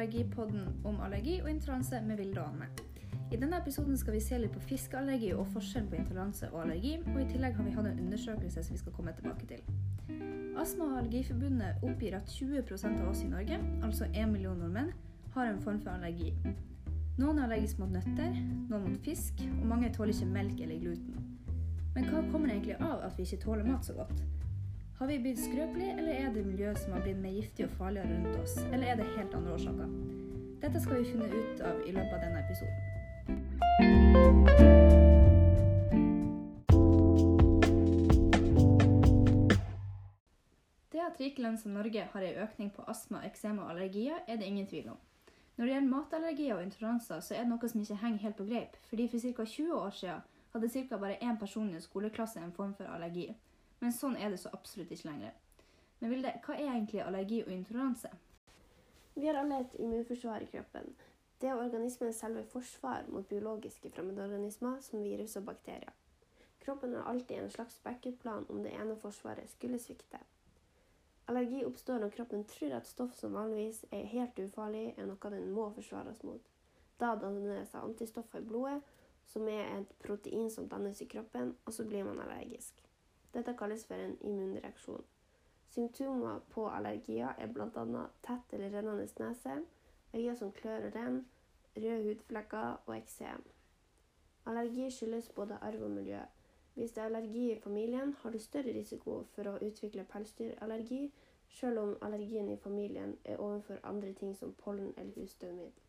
Allergipodden om allergi og intoleranse med Vilde og. I denne episoden skal vi se litt på fiskeallergi og forskjellen på intoleranse og allergi, og i tillegg har vi hatt en undersøkelse som vi skal komme tilbake til. Astma- og Allergiforbundet oppgir at 20% av oss i Norge, altså 1 million nordmenn, har en form for allergi. Noen er allergisk mot nøtter, noen mot fisk, og mange tåler ikke melk eller gluten. Men hva kommer det egentlig av at vi ikke tåler mat så godt? Har vi blitt skrøpelige, eller er det miljøet som har blitt mer giftig og farligere rundt oss? Eller er det helt andre årsaker? Dette skal vi finne ut av i løpet av denne episoden. Det at rike land som Norge har en økning på astma, eksem og allergier, er det ingen tvil om. Når det gjelder matallergier og intoleranser, så er det noe som ikke henger helt på greip. Fordi for ca. 20 år siden hadde ca. bare én person i en skoleklasse en form for allergi. Men sånn er det så absolutt ikke lenger. Men Vilde, hva er egentlig allergi og intoleranse? Vi har alle et immunforsvar i kroppen. Det er organismens selve forsvar mot biologiske fremmedorganismer som virus og bakterier. Kroppen har alltid en slags backup-plan om det ene forsvaret skulle svikte. Allergi oppstår når kroppen tror at stoff som vanligvis er helt ufarlig, er noe den må forsvares mot. Da danner det seg antistoffer i blodet, som er et protein som dannes i kroppen, og så blir man allergisk. Dette kalles for en immunreaksjon. Symptomer på allergier er bl.a. tett eller rennende nese, øyne som klør og renner, røde hudflekker og eksem. Allergi skyldes både arv og miljø. Hvis det er allergi i familien, har du større risiko for å utvikle pelsdyrallergi, selv om allergien i familien er overfor andre ting som pollen eller husstøvmidd.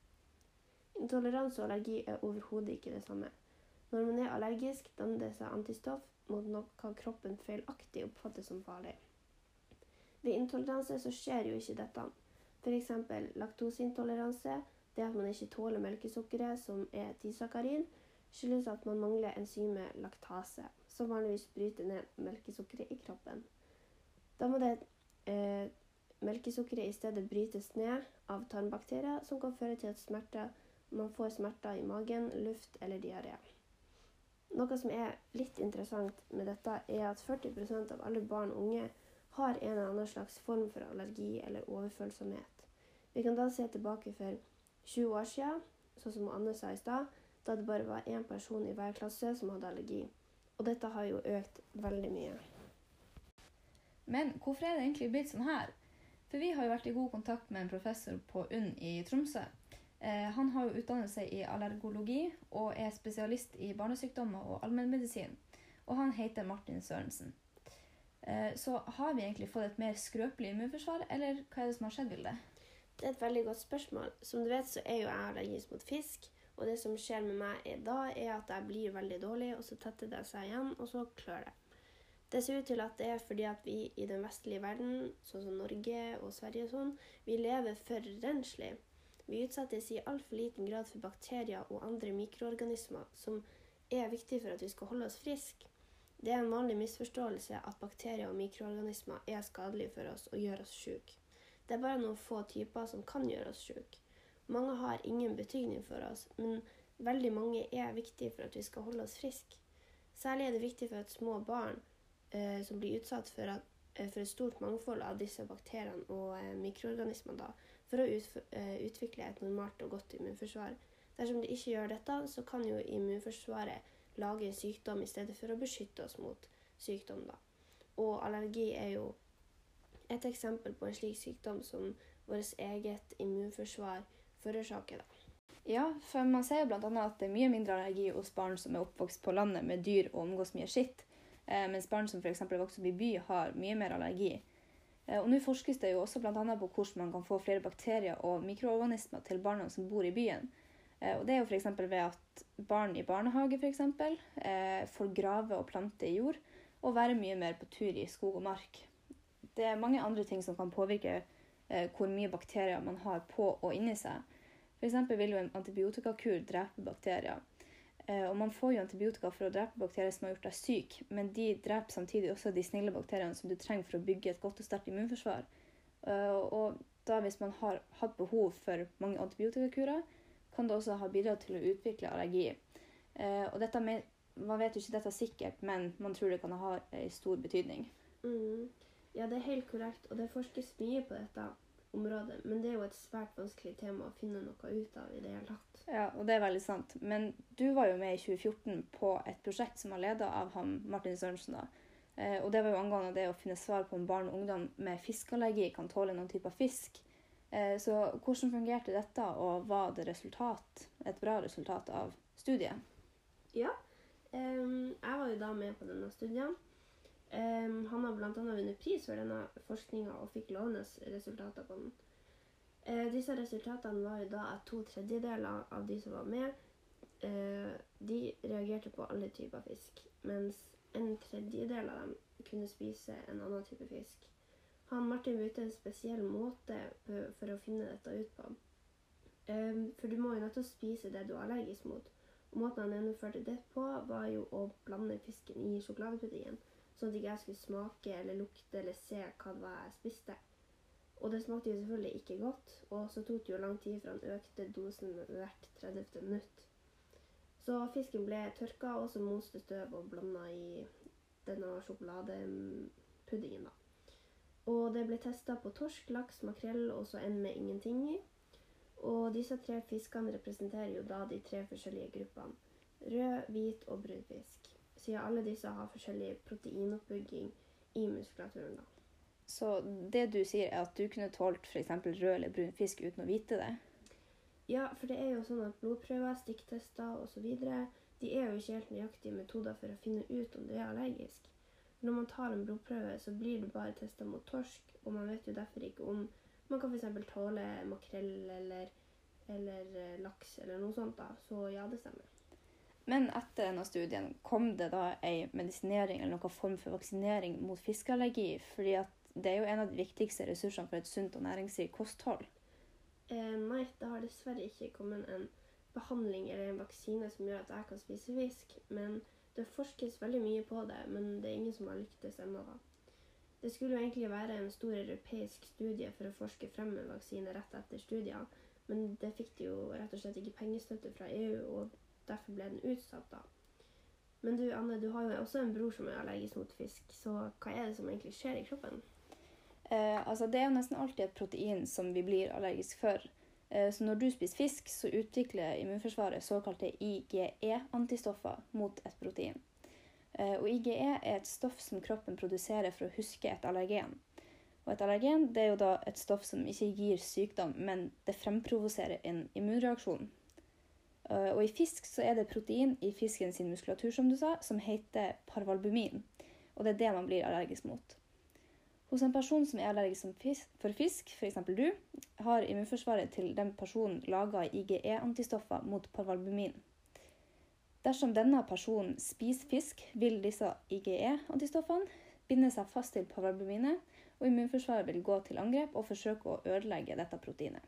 Intoleranse og allergi er overhodet ikke det samme. Når man er allergisk, danner det seg antistoff mot noe kroppen feilaktig oppfatter som farlig. Ved intoleranse så skjer jo ikke dette. F.eks. laktoseintoleranse, det at man ikke tåler melkesukkeret, som er tisakarin, skyldes at man mangler enzymet laktase, som vanligvis bryter ned melkesukkeret i kroppen. Da må det eh, melkesukkeret i stedet brytes ned av tarmbakterier, som kan føre til at smerter, man får smerter i magen, luft eller diaré. Noe som er litt interessant med dette, er at 40% av alle barn og unge har en eller annen slags form for allergi eller overfølsomhet. Vi kan da se tilbake for 20 år siden, sånn som Anne sa i stad, da det bare var én person i hver klasse som hadde allergi. Og dette har jo økt veldig mye. Men hvorfor er det egentlig blitt sånn her? For vi har jo vært i god kontakt med en professor på UNN i Tromsø. Eh, han har jo utdannet seg i allergologi og er spesialist i barnesykdommer og allmennmedisin. Og han heter Martin Sørensen. Eh, så har vi egentlig fått et mer skrøpelig immunforsvar, eller hva er det som har skjedd, Vilde? Det er et veldig godt spørsmål. Som du vet, så er jo jeg allergisk mot fisk. Og det som skjer med meg da, er at jeg blir veldig dårlig, og så tetter det seg igjen, og så klør det. Det ser ut til at det er fordi at vi i den vestlige verden, sånn som Norge og Sverige og sånn, vi lever for renslig. Vi utsettes i altfor liten grad for bakterier og andre mikroorganismer som er viktige for at vi skal holde oss friske. Det er en vanlig misforståelse at bakterier og mikroorganismer er skadelige for oss og gjør oss syke. Det er bare noen få typer som kan gjøre oss syke. Mange har ingen betydning for oss, men veldig mange er viktige for at vi skal holde oss friske. Særlig er det viktig for at små barn eh, som blir utsatt for, at, eh, for, et stort mangfold av disse bakteriene og eh, mikroorganismene, da, for å eh, utvikle et normalt og godt immunforsvar. Dersom de ikke gjør dette, så kan jo immunforsvaret lage sykdom i stedet for å beskytte oss mot sykdom. Da. Og allergi er jo et eksempel på en slik sykdom som vårt eget immunforsvar forårsaker. Da. Ja, for man ser jo bl.a. at det er mye mindre allergi hos barn som er oppvokst på landet med dyr og omgås mye skitt, eh, mens barn som f.eks. er vokst opp i by, har mye mer allergi. Eh, og Nå forskes det jo også bl.a. på hvordan man kan få flere bakterier og mikroorganismer til barna som bor i byen. Eh, og Det er jo f.eks. ved at barn i barnehage for eksempel, eh, får grave og plante i jord, og være mye mer på tur i skog og mark. Det er mange andre ting som kan påvirke hvor mye bakterier man har på og inni seg. F.eks. vil jo en antibiotikakur drepe bakterier. Eh, og man får jo antibiotika for å drepe bakterier som har gjort deg syk, men de dreper samtidig også de snille bakteriene som du trenger for å bygge et godt og sterkt immunforsvar. Eh, og da hvis man har hatt behov for mange antibiotikakurer, kan det også ha bidratt til å utvikle allergi. Eh, og dette med, man vet jo ikke dette sikkert, men man tror det kan ha en stor betydning. Mm. Ja, det er helt korrekt, og det forskes mye på dette. Område. Men det er jo et svært vanskelig tema å finne noe ut av i det hele tatt. Ja, og det er veldig sant. Men du var jo med i 2014 på et prosjekt som var leda av han Martin Sørensen. da. Eh, og det var jo angående det å finne svar på om barn og ungdom med fiskeallergi kan tåle noen typer fisk. Eh, så hvordan fungerte dette, og var det resultat, et bra resultat av studiet? Ja, em, jeg var jo da med på denne studien. Em, han har bl.a. vunnet pris for denne forskninga og fikk lovende resultater på den. Uh, disse resultatene var jo da at to tredjedeler av de som var med, uh, de reagerte på alle typer fisk, mens en tredjedel av dem kunne spise en annen type fisk. Han Martin brukte en spesiell måte for å finne dette ut på. Um, for du må jo nødt spise det du er allergisk mot. Og måten han gjennomførte det på, var jo å blande fisken i sjokoladepuddingen, sånn at ikke jeg skulle smake eller lukte eller se hva det var jeg spiste. Og det smakte jo selvfølgelig ikke godt, og så tok det jo lang tid fra han økte dosen hvert 30. minutt. Så fisken ble tørka, og så moste støv og blanda i denne sjokoladepuddingen, da. Og det ble testa på torsk, laks, makrell og så en med ingenting i. Og disse tre fiskene representerer jo da de tre forskjellige gruppene. Rød, hvit og brun fisk. Siden alle disse har forskjellig proteinoppbygging i muskulaturen. da. Så det du sier, er at du kunne tålt f.eks. rød eller brun fisk uten å vite det? Ja, for det er jo sånn at blodprøver, stikktester osv. de er jo ikke helt nøyaktige metoder for å finne ut om du er allergisk. Når man tar en blodprøve, så blir du bare testa mot torsk, og man vet jo derfor ikke om man kan f.eks. tåle makrell eller, eller eh, laks eller noe sånt. da. Så ja, det stemmer. Men etter denne studien, kom det da ei medisinering eller noen form for vaksinering mot fiskeallergi? Fordi det er jo en av de viktigste ressursene for et sunt og næringsrikt kosthold. Eh, nei, det har dessverre ikke kommet en behandling eller en vaksine som gjør at jeg kan spise fisk. Men det forskes veldig mye på det, men det er ingen som har lyktes ennå. da. Det skulle jo egentlig være en stor europeisk studie for å forske frem en vaksine rett etter studier, men det fikk de jo rett og slett ikke pengestøtte fra EU, og derfor ble den utsatt da. Men du Anne, du har jo også en bror som er allergisk mot fisk, så hva er det som egentlig skjer i kroppen? Eh, altså det er jo nesten alltid et protein som vi blir allergisk for. Eh, så når du spiser fisk, så utvikler immunforsvaret såkalte IGE-antistoffer mot et protein. Eh, og IGE er et stoff som kroppen produserer for å huske et allergen. Og et allergen det er jo da et stoff som ikke gir sykdom, men det fremprovoserer en immunreaksjon. Eh, Og i fisk så er det protein i fisken sin muskulatur som du sa, som heter parvalbumin. Og det er det man blir allergisk mot. Hos en person som er allergisk for fisk, f.eks. du, har immunforsvaret til den personen laga IGE-antistoffer mot parvalbumin. Dersom denne personen spiser fisk, vil disse IGE-antistoffene binde seg fast til parvalbuminet, og immunforsvaret vil gå til angrep og forsøke å ødelegge dette proteinet.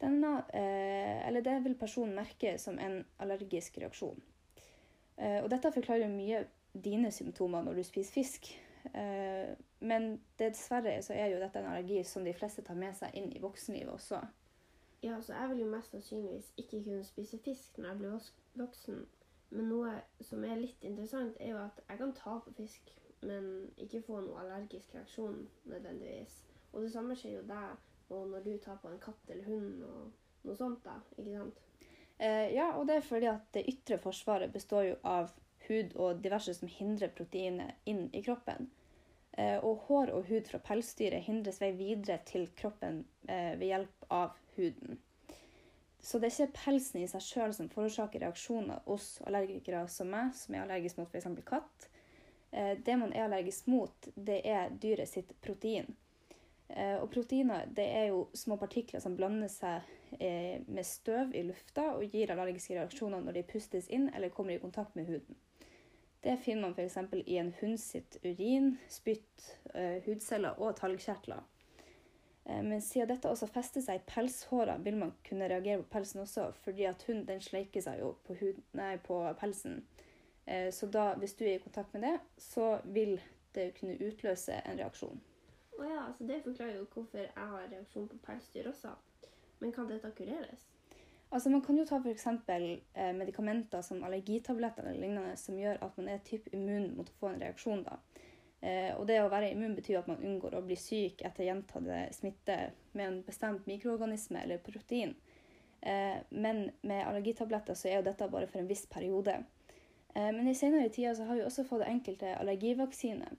Denne, eh, eller det vil personen merke som en allergisk reaksjon. Eh, og dette forklarer mye dine symptomer når du spiser fisk. Eh, men dessverre så er jo dette en allergi som de fleste tar med seg inn i voksenlivet også. Ja, så jeg vil jo mest sannsynligvis ikke kunne spise fisk når jeg blir voksen. Men noe som er litt interessant, er jo at jeg kan ta på fisk, men ikke få noe allergisk reaksjon nødvendigvis. Og det samme skjer jo deg og når du tar på en katt eller hund og noe sånt, da. Ikke sant? Eh, ja, og det er fordi at det ytre forsvaret består jo av hud og diverse som hindrer proteinet inn i kroppen. Eh, og hår og hud fra pelsdyret hindres vei videre til kroppen eh, ved hjelp av huden. Så det er ikke pelsen i seg sjøl som forårsaker reaksjoner hos allergikere som meg, som er allergisk mot f.eks. katt. Eh, det man er allergisk mot, det er dyret sitt protein. Eh, og proteiner det er jo små partikler som blander seg eh, med støv i lufta og gir allergiske reaksjoner når de pustes inn eller kommer i kontakt med huden. Det finner man f.eks. i en hund sitt urin, spytt, eh, hudceller og talgkjertler. Men siden dette også fester seg i pelshåra, vil man kunne reagere på pelsen også, fordi at hunden den sleiker seg jo på, huden, nei, på pelsen. Så da, hvis du er i kontakt med det, så vil det kunne utløse en reaksjon. Å ja, så det forklarer jo hvorfor jeg har reaksjon på pelsdyr også. Men kan dette kureres? Altså Man kan jo ta f.eks. Eh, medikamenter som allergitabletter eller lignende, som gjør at man er typ immun mot å få en reaksjon. da. Eh, og det å være immun betyr at man unngår å bli syk etter gjentatte smitte med en bestemt mikroorganisme eller protein. Eh, men med allergitabletter så er jo dette bare for en viss periode. Eh, men i senere tider så har vi også fått enkelte allergivaksiner.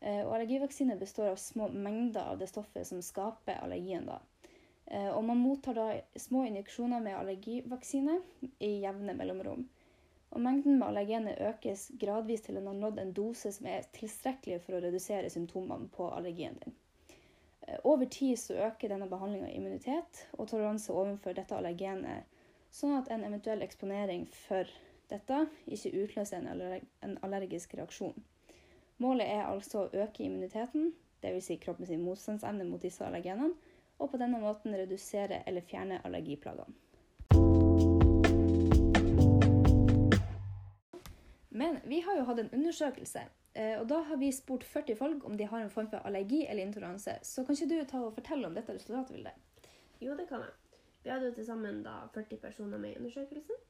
Eh, og allergivaksine består av små mengder av det stoffet som skaper allergien. da. Eh, og man mottar da små injeksjoner med allergivaksine i jevne mellomrom. Og mengden med allergenet økes gradvis til en har nådd en dose som er tilstrekkelig for å redusere symptomene på allergien din. Eh, over tid så øker denne behandlinga immunitet og toleranse overfor dette allergenet, sånn at en eventuell eksponering for dette ikke utløser en allergisk reaksjon. Målet er altså å øke immuniteten, dvs. Si kroppens motstandsevne mot disse allergenene, og på denne måten redusere eller fjerne allergiplagene. Men vi har jo hatt en undersøkelse, eh, og da har vi spurt 40 folk om de har en form for allergi eller intoleranse. Så kan ikke du ta og fortelle om dette resultatet, Vilde? Jo, det kan jeg. Vi hadde jo til sammen da 40 personer med i undersøkelsen.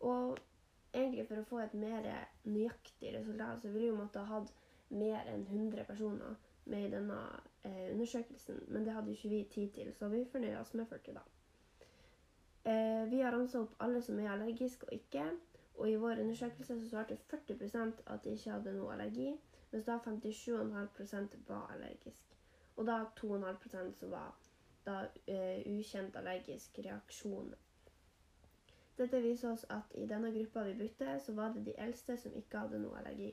Og egentlig for å få et mer nøyaktig resultat, så ville vi jo måtte ha hatt mer enn 100 personer med i denne eh, undersøkelsen. Men det hadde ikke vi tid til, så vi fornøyer oss med 40 da. Eh, vi har ramsa opp alle som er allergiske og ikke. Og i vår undersøkelse så svarte 40 at de ikke hadde noe allergi, mens da 57,5% var allergisk. Og da 2,5% som var da eh, ukjent allergisk reaksjon. Dette viser oss at i denne gruppa vi brukte, så var det de eldste som ikke hadde noe allergi.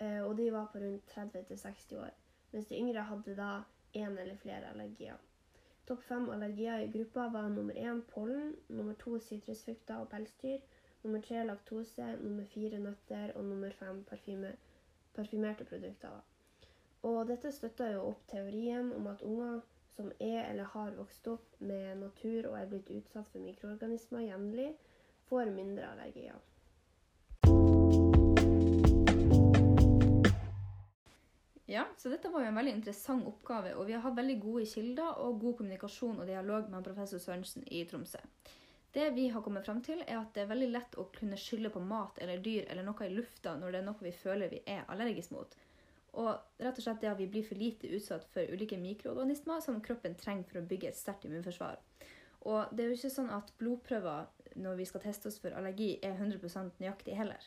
Uh, og de var på rundt 30-60 år. Mens de yngre hadde da én eller flere allergier. Topp fem allergier i gruppa var nummer én pollen, nummer to sitrusfrukter og pelsdyr, nummer tre laktose, nummer fire nøtter og nummer fem parfyme, parfymerte produkter. Og dette støtter jo opp teorien om at unger som er eller har vokst opp med natur og er blitt utsatt for mikroorganismer jevnlig, får mindre allergier. Ja, så dette var jo en veldig interessant oppgave, og vi har hatt veldig gode kilder og god kommunikasjon og dialog med professor Sørensen i Tromsø. Det vi har kommet fram til, er at det er veldig lett å kunne skylde på mat eller dyr eller noe i lufta når det er noe vi føler vi er allergisk mot. Og rett og slett det at vi blir for lite utsatt for ulike mikroorganismer som kroppen trenger for å bygge et sterkt immunforsvar. Og det er jo ikke sånn at blodprøver når vi skal teste oss for allergi, er 100% nøyaktig heller.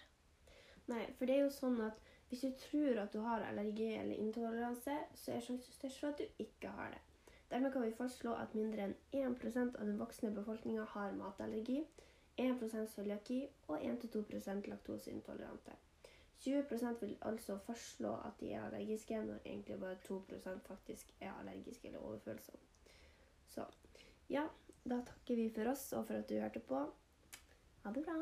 Nei, for det er jo sånn at hvis du tror at du har allergi eller intoleranse, så er sjansen størst for at du ikke har det. Dermed kan vi fastslå at mindre enn 1% av den voksne befolkninga har matallergi, 1% cøliaki og 1-2% laktoseintolerante. 20% vil altså fastslå at de er allergiske, når egentlig bare 2% faktisk er allergiske eller overfølsomme. Så ja, da takker vi for oss og for at du hørte på. Ha det bra.